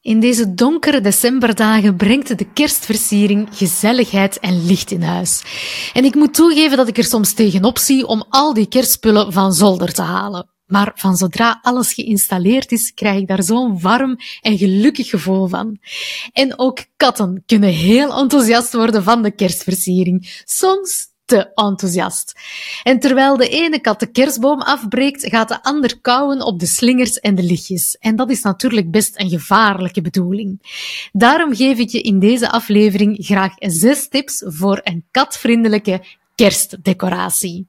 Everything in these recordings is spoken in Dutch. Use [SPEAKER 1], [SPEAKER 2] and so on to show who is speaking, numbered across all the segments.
[SPEAKER 1] In deze donkere decemberdagen brengt de kerstversiering gezelligheid en licht in huis. En ik moet toegeven dat ik er soms tegenop zie om al die kerstspullen van zolder te halen. Maar van zodra alles geïnstalleerd is, krijg ik daar zo'n warm en gelukkig gevoel van. En ook katten kunnen heel enthousiast worden van de kerstversiering. Soms te enthousiast. En terwijl de ene kat de kerstboom afbreekt, gaat de ander kauwen op de slingers en de lichtjes. En dat is natuurlijk best een gevaarlijke bedoeling. Daarom geef ik je in deze aflevering graag zes tips voor een katvriendelijke kerstdecoratie.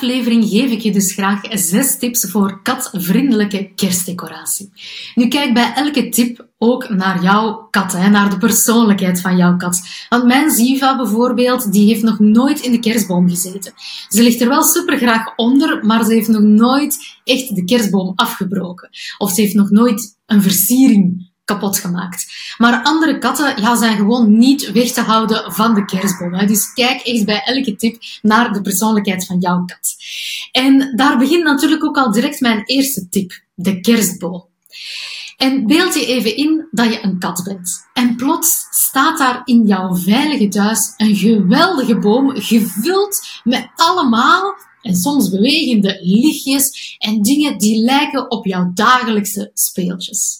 [SPEAKER 1] Geef ik je dus graag zes tips voor katvriendelijke kerstdecoratie. Nu kijk bij elke tip ook naar jouw kat, hè, naar de persoonlijkheid van jouw kat. Want mijn Ziva bijvoorbeeld, die heeft nog nooit in de kerstboom gezeten. Ze ligt er wel super graag onder, maar ze heeft nog nooit echt de kerstboom afgebroken. Of ze heeft nog nooit een versiering kapot gemaakt. Maar andere katten ja, zijn gewoon niet weg te houden van de kerstboom. Hè. Dus kijk echt bij elke tip naar de persoonlijkheid van jouw kat. En daar begint natuurlijk ook al direct mijn eerste tip, de kerstboom. En beeld je even in dat je een kat bent. En plots staat daar in jouw veilige thuis een geweldige boom, gevuld met allemaal en soms bewegende lichtjes en dingen die lijken op jouw dagelijkse speeltjes.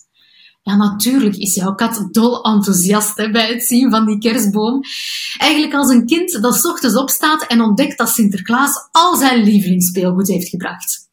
[SPEAKER 1] Ja, natuurlijk is jouw kat dol enthousiast hè, bij het zien van die kerstboom. Eigenlijk als een kind dat ochtends opstaat en ontdekt dat Sinterklaas al zijn lievelingsspeelgoed heeft gebracht.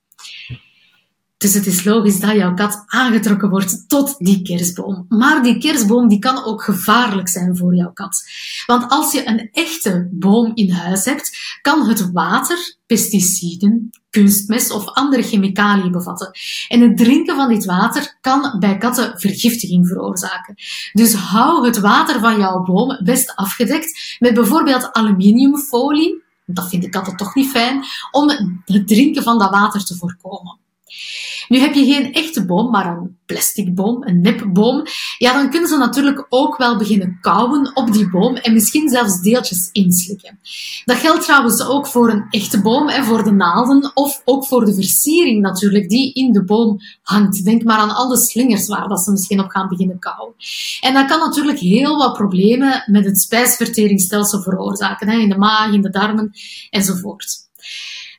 [SPEAKER 1] Dus het is logisch dat jouw kat aangetrokken wordt tot die kerstboom. Maar die kerstboom die kan ook gevaarlijk zijn voor jouw kat. Want als je een echte boom in huis hebt, kan het water, pesticiden, kunstmest of andere chemicaliën bevatten. En het drinken van dit water kan bij katten vergiftiging veroorzaken. Dus hou het water van jouw boom best afgedekt met bijvoorbeeld aluminiumfolie. Dat vinden katten toch niet fijn, om het drinken van dat water te voorkomen. Nu heb je geen echte boom, maar een plastic boom, een nepboom. Ja, dan kunnen ze natuurlijk ook wel beginnen kauwen op die boom en misschien zelfs deeltjes inslikken. Dat geldt trouwens ook voor een echte boom, en voor de naalden of ook voor de versiering natuurlijk die in de boom hangt. Denk maar aan alle slingers waar dat ze misschien op gaan beginnen kauwen. En dat kan natuurlijk heel wat problemen met het spijsverteringsstelsel veroorzaken, in de maag, in de darmen enzovoort.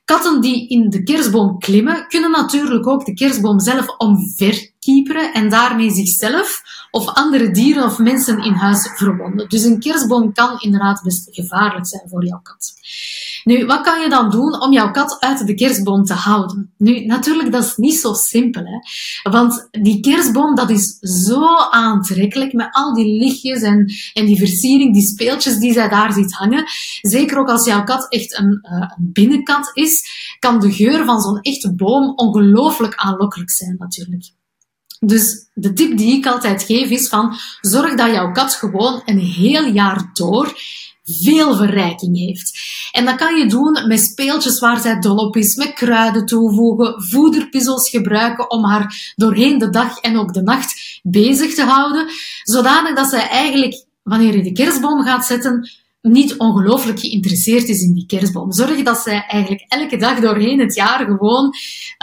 [SPEAKER 1] Katten die in de kerstboom klimmen, kunnen natuurlijk ook de kerstboom zelf omverkieperen en daarmee zichzelf of andere dieren of mensen in huis verwonden. Dus een kerstboom kan inderdaad best gevaarlijk zijn voor jouw kat. Nu, wat kan je dan doen om jouw kat uit de kerstboom te houden? Nu, natuurlijk, dat is niet zo simpel, hè. Want die kerstboom, dat is zo aantrekkelijk met al die lichtjes en, en die versiering, die speeltjes die zij daar ziet hangen. Zeker ook als jouw kat echt een, uh, een binnenkat is, kan de geur van zo'n echte boom ongelooflijk aanlokkelijk zijn, natuurlijk. Dus de tip die ik altijd geef is van zorg dat jouw kat gewoon een heel jaar door veel verrijking heeft. En dat kan je doen met speeltjes waar zij dol op is, met kruiden toevoegen, voederpuzzels gebruiken om haar doorheen de dag en ook de nacht bezig te houden, zodanig dat zij eigenlijk, wanneer je de kerstboom gaat zetten, niet ongelooflijk geïnteresseerd is in die kerstboom. Zorg dat zij eigenlijk elke dag doorheen het jaar gewoon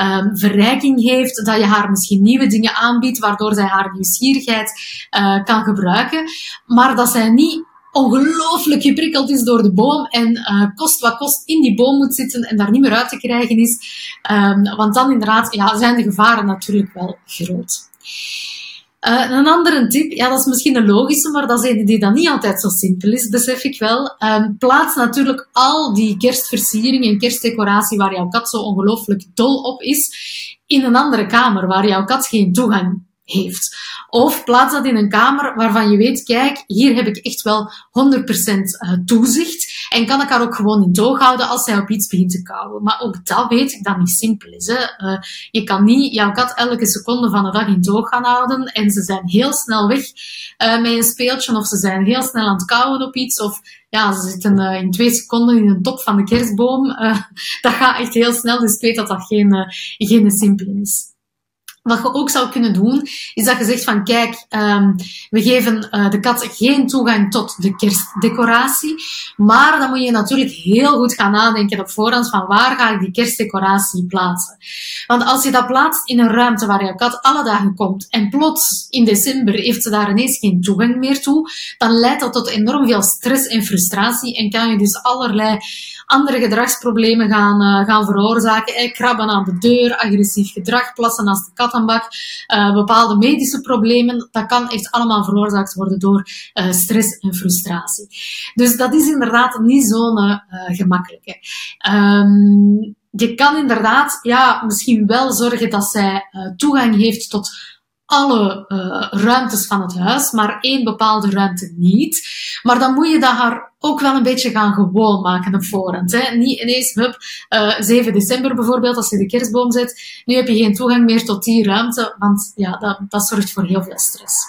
[SPEAKER 1] um, verrijking heeft, dat je haar misschien nieuwe dingen aanbiedt, waardoor zij haar nieuwsgierigheid uh, kan gebruiken, maar dat zij niet ongelooflijk geprikkeld is door de boom en uh, kost wat kost in die boom moet zitten en daar niet meer uit te krijgen is. Um, want dan inderdaad ja, zijn de gevaren natuurlijk wel groot. Uh, een andere tip, ja, dat is misschien een logische, maar dat is een die dan niet altijd zo simpel is, besef ik wel. Um, plaats natuurlijk al die kerstversiering en kerstdecoratie waar jouw kat zo ongelooflijk dol op is, in een andere kamer waar jouw kat geen toegang heeft. Of plaats dat in een kamer waarvan je weet, kijk, hier heb ik echt wel 100% eh, toezicht en kan ik haar ook gewoon in toog houden als zij op iets begint te kauwen. Maar ook dat weet ik dat niet simpel is. Hè. Uh, je kan niet jouw kat elke seconde van de dag in toog gaan houden en ze zijn heel snel weg uh, met een speeltje of ze zijn heel snel aan het kauwen op iets of ja, ze zitten in twee seconden in de top van de kerstboom. dat gaat echt heel snel, dus ik weet dat dat geen, geen simpele is. Wat je ook zou kunnen doen, is dat je zegt van kijk, um, we geven uh, de kat geen toegang tot de kerstdecoratie. Maar dan moet je natuurlijk heel goed gaan nadenken op voorhand van waar ga ik die kerstdecoratie plaatsen. Want als je dat plaatst in een ruimte waar je kat alle dagen komt en plots in december heeft ze daar ineens geen toegang meer toe, dan leidt dat tot enorm veel stress en frustratie en kan je dus allerlei andere gedragsproblemen gaan, uh, gaan veroorzaken. Eh, krabben aan de deur, agressief gedrag, plassen naast de kattenbak, uh, bepaalde medische problemen. Dat kan echt allemaal veroorzaakt worden door uh, stress en frustratie. Dus dat is inderdaad niet zo'n gemakkelijke. Um, je kan inderdaad ja, misschien wel zorgen dat zij toegang heeft tot alle ruimtes van het huis, maar één bepaalde ruimte niet. Maar dan moet je dat haar ook wel een beetje gaan gewoon maken op voorhand. Hè. Niet ineens, hup, uh, 7 december bijvoorbeeld, als je de kerstboom zet, nu heb je geen toegang meer tot die ruimte, want ja, dat, dat zorgt voor heel veel stress.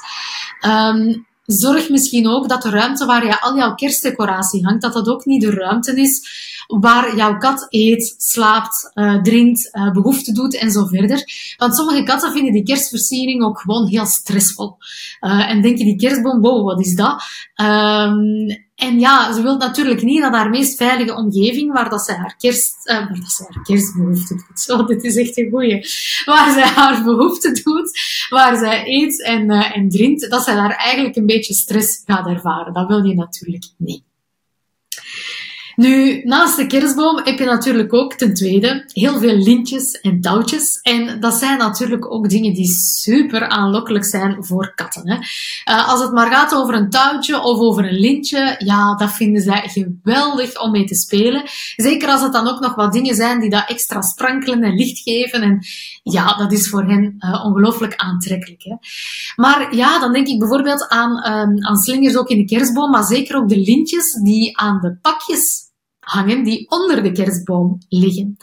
[SPEAKER 1] Um, zorg misschien ook dat de ruimte waar je al jouw kerstdecoratie hangt, dat dat ook niet de ruimte is waar jouw kat eet, slaapt, uh, drinkt, uh, behoefte doet en zo verder. Want sommige katten vinden die kerstversiering ook gewoon heel stressvol. Uh, en denken die kerstboom, wow, wat is dat? Um, en ja, ze wil natuurlijk niet dat haar meest veilige omgeving, waar dat ze haar kerst, waar dat ze haar kerstbehoefte doet. Zo, dit is echt een goeie. Waar zij haar behoefte doet, waar zij eet en, en drinkt, dat zij daar eigenlijk een beetje stress gaat ervaren. Dat wil je natuurlijk niet. Nu, naast de kerstboom heb je natuurlijk ook ten tweede heel veel lintjes en touwtjes. En dat zijn natuurlijk ook dingen die super aanlokkelijk zijn voor katten. Hè. Uh, als het maar gaat over een touwtje of over een lintje, ja, dat vinden zij geweldig om mee te spelen. Zeker als het dan ook nog wat dingen zijn die dat extra sprankelen en licht geven. En ja, dat is voor hen uh, ongelooflijk aantrekkelijk. Hè. Maar ja, dan denk ik bijvoorbeeld aan, um, aan slingers ook in de kerstboom, maar zeker ook de lintjes die aan de pakjes hangen die onder de kerstboom liggen.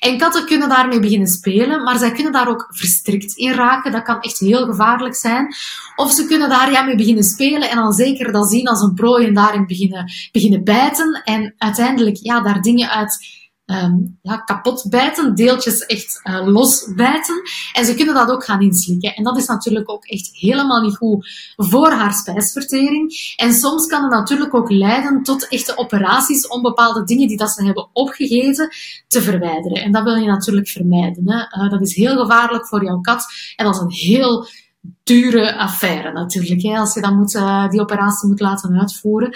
[SPEAKER 1] En katten kunnen daarmee beginnen spelen, maar zij kunnen daar ook verstrikt in raken. Dat kan echt heel gevaarlijk zijn. Of ze kunnen daar ja mee beginnen spelen en dan zeker dat zien als een prooi en daarin beginnen, beginnen bijten en uiteindelijk ja, daar dingen uit um, ja, kapot bijten, deeltjes echt uh, los bijten. En ze kunnen dat ook gaan inslikken. En dat is natuurlijk ook echt helemaal niet goed voor haar spijsvertering. En soms kan het natuurlijk ook leiden tot echte operaties om bepaalde dingen die dat ze hebben opgegeten te verwijderen. En dat wil je natuurlijk vermijden. Hè. Uh, dat is heel gevaarlijk voor jouw kat. En dat is een heel dure affaire natuurlijk, hè, als je dan moet, uh, die operatie moet laten uitvoeren.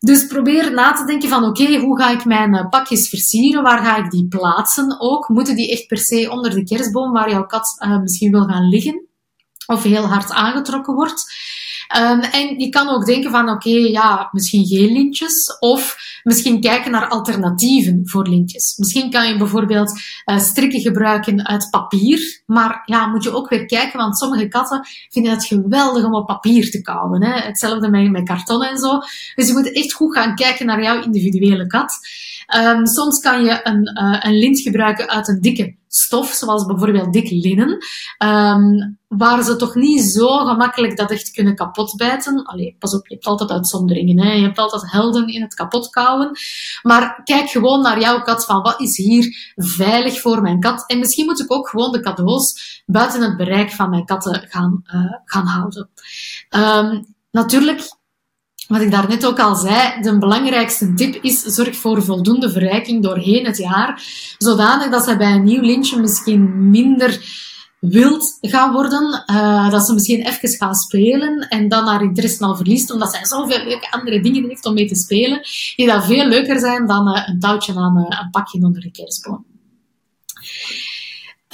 [SPEAKER 1] Dus probeer na te denken van oké, hoe ga ik mijn eh, pakjes versieren? Waar ga ik die plaatsen ook? Moeten die echt per se onder de kerstboom waar jouw kat uh, misschien wil gaan liggen? Of heel hard aangetrokken wordt? Um, en je kan ook denken van, oké, ja, misschien geen lintjes. Of misschien kijken naar alternatieven voor lintjes. Misschien kan je bijvoorbeeld uh, strikken gebruiken uit papier. Maar ja, moet je ook weer kijken, want sommige katten vinden het geweldig om op papier te kauwen. Hè? Hetzelfde met, met karton en zo. Dus je moet echt goed gaan kijken naar jouw individuele kat. Um, soms kan je een, uh, een lint gebruiken uit een dikke stof, zoals bijvoorbeeld dik linnen, um, waar ze toch niet zo gemakkelijk dat echt kunnen kapotbijten. Allee, pas op, je hebt altijd uitzonderingen. Hè? Je hebt altijd helden in het kapotkouwen. Maar kijk gewoon naar jouw kat van wat is hier veilig voor mijn kat. En misschien moet ik ook gewoon de cadeaus buiten het bereik van mijn katten gaan, uh, gaan houden. Um, natuurlijk, wat ik daarnet ook al zei, de belangrijkste tip is zorg voor voldoende verrijking doorheen het jaar, zodanig dat ze bij een nieuw lintje misschien minder wild gaan worden, uh, dat ze misschien even gaan spelen en dan haar interesse al verliest, omdat zij zoveel leuke andere dingen heeft om mee te spelen, die dat veel leuker zijn dan uh, een touwtje aan uh, een pakje onder de kerstboom.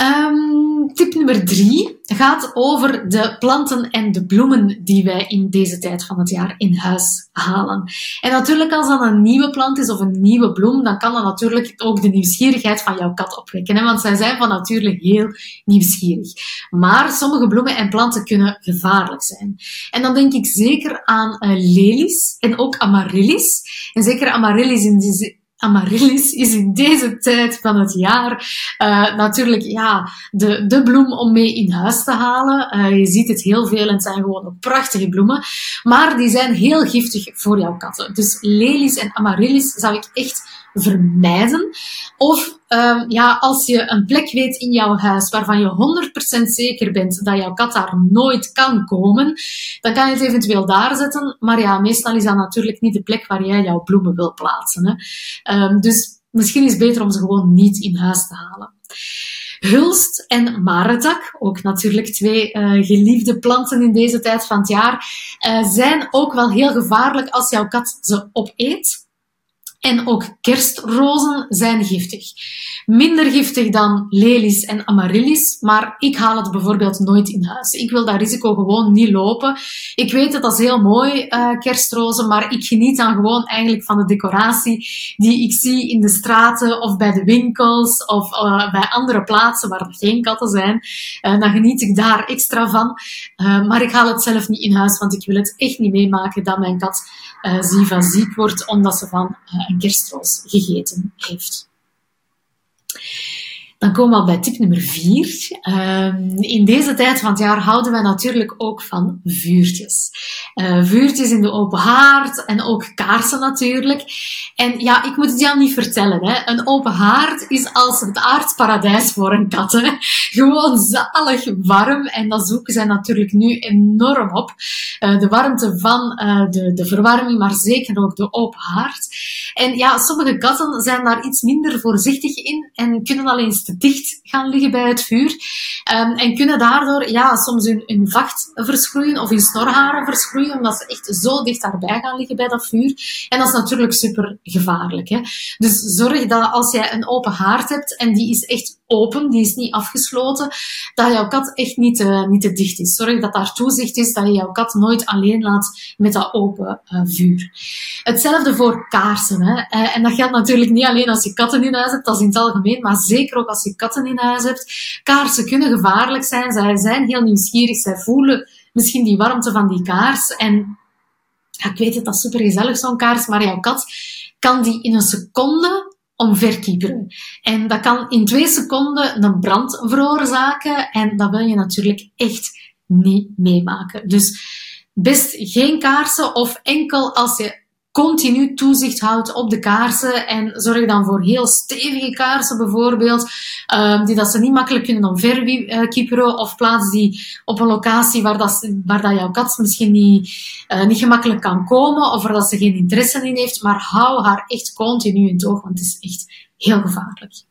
[SPEAKER 1] Um, tip nummer drie gaat over de planten en de bloemen die wij in deze tijd van het jaar in huis halen. En natuurlijk, als dat een nieuwe plant is of een nieuwe bloem, dan kan dat natuurlijk ook de nieuwsgierigheid van jouw kat opwekken. Hè? Want zij zijn van nature heel nieuwsgierig. Maar sommige bloemen en planten kunnen gevaarlijk zijn. En dan denk ik zeker aan uh, lelies en ook amaryllis. En zeker amaryllis in die Amaryllis is in deze tijd van het jaar uh, natuurlijk ja, de, de bloem om mee in huis te halen. Uh, je ziet het heel veel en het zijn gewoon prachtige bloemen. Maar die zijn heel giftig voor jouw katten. Dus lelies en amaryllis zou ik echt vermijden. Of um, ja, als je een plek weet in jouw huis waarvan je 100% zeker bent dat jouw kat daar nooit kan komen, dan kan je het eventueel daar zetten. Maar ja, meestal is dat natuurlijk niet de plek waar jij jouw bloemen wil plaatsen. Hè. Um, dus misschien is het beter om ze gewoon niet in huis te halen. Hulst en maretak, ook natuurlijk twee uh, geliefde planten in deze tijd van het jaar, uh, zijn ook wel heel gevaarlijk als jouw kat ze opeet. En ook kerstrozen zijn giftig. Minder giftig dan lelies en amaryllis, maar ik haal het bijvoorbeeld nooit in huis. Ik wil dat risico gewoon niet lopen. Ik weet dat dat is heel mooi, uh, kerstrozen, maar ik geniet dan gewoon eigenlijk van de decoratie die ik zie in de straten of bij de winkels of uh, bij andere plaatsen waar er geen katten zijn. Uh, dan geniet ik daar extra van. maar ik haal het zelf niet in huis, want ik wil het echt niet meemaken dat mijn kat ziek ziek wordt omdat ze van een kerstroos gegeten heeft. Dan komen we al bij tip nummer vier. Um, in deze tijd van het jaar houden wij natuurlijk ook van vuurtjes. Uh, vuurtjes in de open haard en ook kaarsen natuurlijk. En ja, ik moet het jou niet vertellen. Hè. Een open haard is als het aardparadijs voor een kat. Hè. Gewoon zalig warm. En dat zoeken zij natuurlijk nu enorm op. Uh, de warmte van uh, de, de verwarming, maar zeker ook de open haard. En ja, sommige katten zijn daar iets minder voorzichtig in en kunnen al eens te dicht gaan liggen bij het vuur. Um, en kunnen daardoor ja, soms hun, vacht verschroeien of hun snorharen verschroeien, omdat ze echt zo dicht daarbij gaan liggen bij dat vuur. En dat is natuurlijk super gevaarlijk. Hè? Dus zorg dat als jij een open haard hebt en die is echt open, die is niet afgesloten, dat jouw kat echt niet, uh, niet te dicht is. Zorg dat daar toezicht is, dat je jouw kat nooit alleen laat met dat open uh, vuur. Hetzelfde voor kaarsen. Hè? Uh, en dat geldt natuurlijk niet alleen als je katten in huis hebt, dat is in het algemeen, maar zeker ook als je katten in huis hebt. Kaarsen kunnen gevaarlijk zijn, zij zijn heel nieuwsgierig, zij voelen misschien die warmte van die kaars en ik weet het, dat is super gezellig zo'n kaars, maar jouw kat kan die in een seconde omverkieperen. En dat kan in twee seconden een brand veroorzaken en dat wil je natuurlijk echt niet meemaken. Dus best geen kaarsen of enkel als je continu toezicht houdt op de kaarsen en zorg dan voor heel stevige kaarsen bijvoorbeeld, um, die dat ze niet makkelijk kunnen omverkieperen of plaats die op een locatie waar, dat, waar dat jouw kat misschien niet, uh, niet gemakkelijk kan komen of waar dat ze geen interesse in heeft, maar hou haar echt continu in het oog, want het is echt heel gevaarlijk.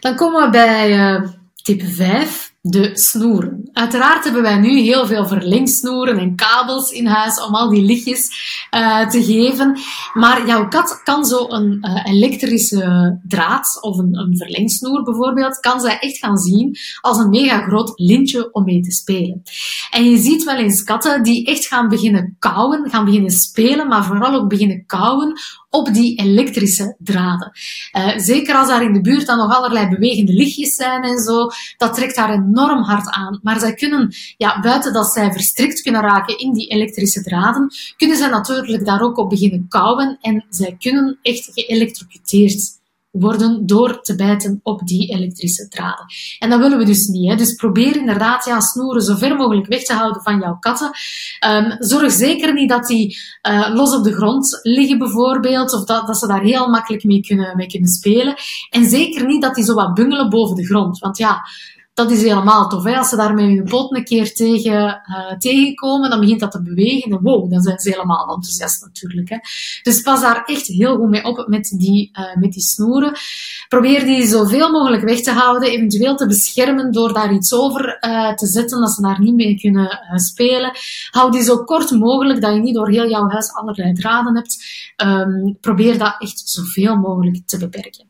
[SPEAKER 1] Dan komen we bij uh, tip 5 de snoeren. Uiteraard hebben wij nu heel veel verlengsnoeren en kabels in huis om al die lichtjes uh, te geven. Maar jouw kat kan zo een uh, elektrische draad of een, een verlengsnoer bijvoorbeeld, kan zij echt gaan zien als een mega groot lintje om mee te spelen. En je ziet wel eens katten die echt gaan beginnen kauwen, gaan beginnen spelen, maar vooral ook beginnen kauwen op die elektrische draden. Uh, zeker als daar in de buurt dan nog allerlei bewegende lichtjes zijn en zo, dat trekt haar enorm hard aan. Maar zij kunnen, ja, buiten dat zij verstrikt kunnen raken in die elektrische draden, kunnen zij natuurlijk daar ook op beginnen kauwen en zij kunnen echt geëlectrocuteerd worden door te bijten op die elektrische draden. En dat willen we dus niet. Hè. Dus probeer inderdaad ja, snoeren zo ver mogelijk weg te houden van jouw katten. Um, zorg zeker niet dat die uh, los op de grond liggen bijvoorbeeld, of dat, dat ze daar heel makkelijk mee kunnen, mee kunnen spelen. En zeker niet dat die zo wat bungelen boven de grond. Want ja, dat is helemaal tof. Hè? Als ze daar met hun poot een keer tegen, uh, tegenkomen, dan begint dat te bewegen. En wow, dan zijn ze helemaal enthousiast natuurlijk. Hè? Dus pas daar echt heel goed mee op met die, uh, met die snoeren. Probeer die zoveel mogelijk weg te houden, eventueel te beschermen door daar iets over uh, te zetten, dat ze daar niet mee kunnen spelen. Hou die zo kort mogelijk, dat je niet door heel jouw huis allerlei draden hebt. Um, probeer dat echt zoveel mogelijk te beperken.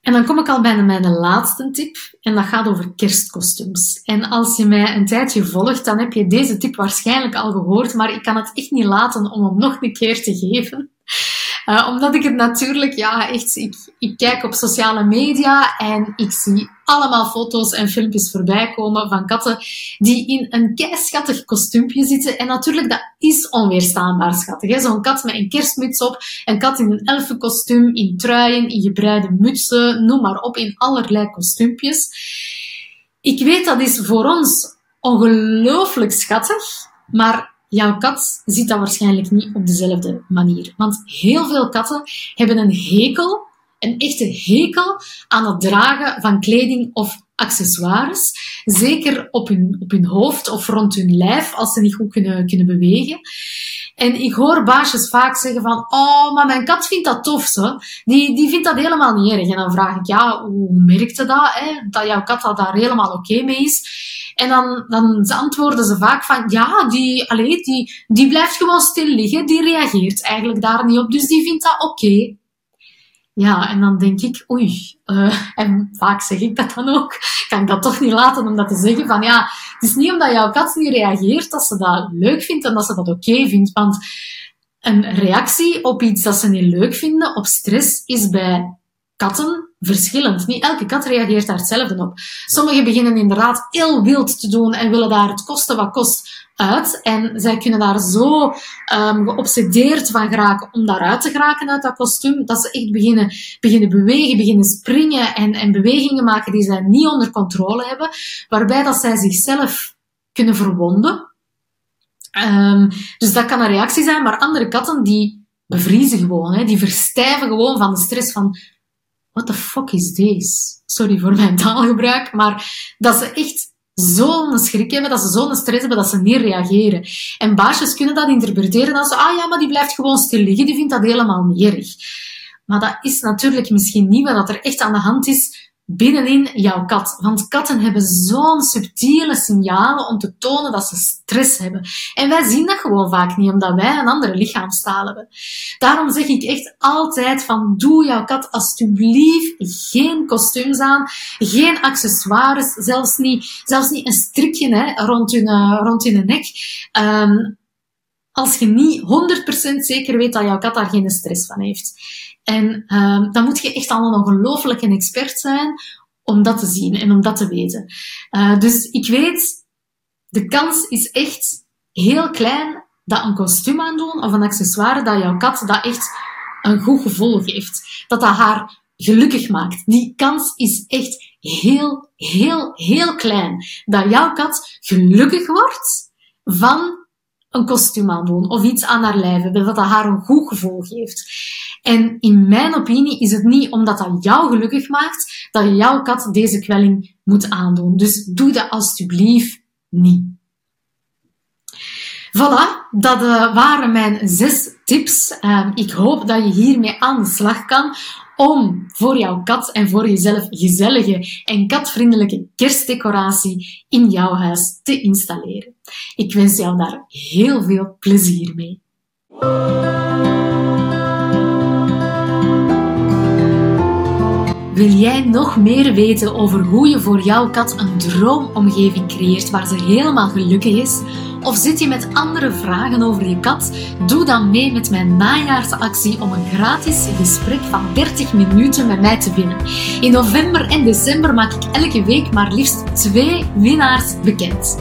[SPEAKER 1] En dan kom ik al bij mijn laatste tip, en dat gaat over kerstkostuums. En als je mij een tijdje volgt, dan heb je deze tip waarschijnlijk al gehoord, maar ik kan het echt niet laten om hem nog een keer te geven. Uh, omdat ik het natuurlijk, ja, echt, ik, ik kijk op sociale media en ik zie allemaal foto's en filmpjes voorbij komen van katten die in een keischattig kostuumpje zitten. En natuurlijk, dat is onweerstaanbaar schattig. Zo'n kat met een kerstmuts op, een kat in een elfenkostuum, in truien, in gebreide mutsen, noem maar op, in allerlei kostuumpjes. Ik weet, dat is voor ons ongelooflijk schattig, maar Jouw kat ziet dat waarschijnlijk niet op dezelfde manier. Want heel veel katten hebben een hekel, een echte hekel aan het dragen van kleding of accessoires. Zeker op hun, op hun hoofd of rond hun lijf, als ze niet goed kunnen, kunnen bewegen. En ik hoor baasjes vaak zeggen van, oh, maar mijn kat vindt dat tof, zo. Die, die vindt dat helemaal niet erg. En dan vraag ik, ja, hoe merkte dat, hè? Dat jouw kat daar helemaal oké mee is? En dan, dan antwoorden ze vaak van, ja, die, allee, die, die blijft gewoon stil liggen, die reageert eigenlijk daar niet op, dus die vindt dat oké. Ja, en dan denk ik, oei, uh, en vaak zeg ik dat dan ook, kan ik dat toch niet laten om dat te zeggen van, ja, het is niet omdat jouw kat niet reageert dat ze dat leuk vindt en dat ze dat oké vindt, want een reactie op iets dat ze niet leuk vinden, op stress, is bij katten verschillend. Niet elke kat reageert daar hetzelfde op. Sommigen beginnen inderdaad heel wild te doen en willen daar het kosten wat kost uit. En zij kunnen daar zo um, geobsedeerd van geraken om daaruit te geraken uit dat kostuum, dat ze echt beginnen, beginnen bewegen, beginnen springen en, en bewegingen maken die zij niet onder controle hebben, waarbij dat zij zichzelf kunnen verwonden. Um, dus dat kan een reactie zijn, maar andere katten die bevriezen gewoon, hè, die verstijven gewoon van de stress van what the fuck is this? Sorry voor mijn taalgebruik, maar dat ze echt zo'n schrik hebben, dat ze zo'n stress hebben, dat ze niet reageren. En baasjes kunnen dat interpreteren als, ah ja, maar die blijft gewoon stil liggen, die vindt dat helemaal niet erg. Maar dat is natuurlijk misschien niet wat er echt aan de hand is binnenin jouw kat. Want katten hebben zo'n subtiele signalen om te tonen dat ze stress hebben. En wij zien dat gewoon vaak niet, omdat wij een andere lichaamstaal hebben. Daarom zeg ik echt altijd van, doe jouw kat alsjeblieft geen kostuums aan, geen accessoires, zelfs niet, zelfs niet een strikje hè, rond, hun, uh, rond hun nek. Um, als je niet 100% zeker weet dat jouw kat daar geen stress van heeft. En um, dan moet je echt al een ongelooflijke expert zijn om dat te zien en om dat te weten. Uh, dus ik weet, de kans is echt heel klein dat een kostuum aandoen of een accessoire dat jouw kat dat echt een goed gevoel geeft. Dat dat haar gelukkig maakt. Die kans is echt heel, heel, heel klein. Dat jouw kat gelukkig wordt van een kostuum aandoen of iets aan haar lijf hebben, dat dat haar een goed gevoel geeft. En in mijn opinie is het niet omdat dat jou gelukkig maakt, dat jouw kat deze kwelling moet aandoen. Dus doe dat alstublieft niet. Voilà, dat uh, waren mijn zes tips. Uh, ik hoop dat je hiermee aan de slag kan om voor jouw kat en voor jezelf gezellige en katvriendelijke kerstdecoratie in jouw huis te installeren. Ik wens jou daar heel veel plezier mee. Wil jij nog meer weten over hoe je voor jouw kat een droomomgeving creëert waar ze helemaal gelukkig is? Of zit je met andere vragen over je kat? Doe dan mee met mijn najaarsactie om een gratis gesprek van 30 minuten met mij te winnen. In november en december maak ik elke week maar liefst twee winnaars bekend.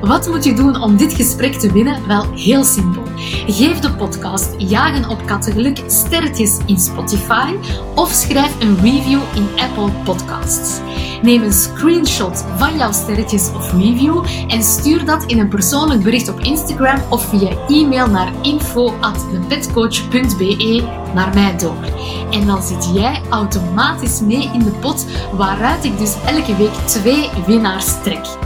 [SPEAKER 1] Wat moet je doen om dit gesprek te winnen? Wel, heel simpel. Geef de podcast Jagen op Kattengeluk sterretjes in Spotify of schrijf een review in Apple Podcasts. Neem een screenshot van jouw sterretjes of review en stuur dat in een persoonlijk bericht op Instagram of via e-mail naar info.thepetcoach.be naar mij door. En dan zit jij automatisch mee in de pot waaruit ik dus elke week twee winnaars trek.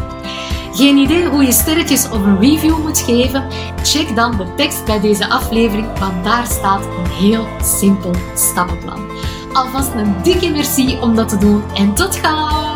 [SPEAKER 1] Geen idee hoe je sterretjes of een review moet geven? Check dan de tekst bij deze aflevering, want daar staat een heel simpel stappenplan. Alvast een dikke merci om dat te doen en tot gauw!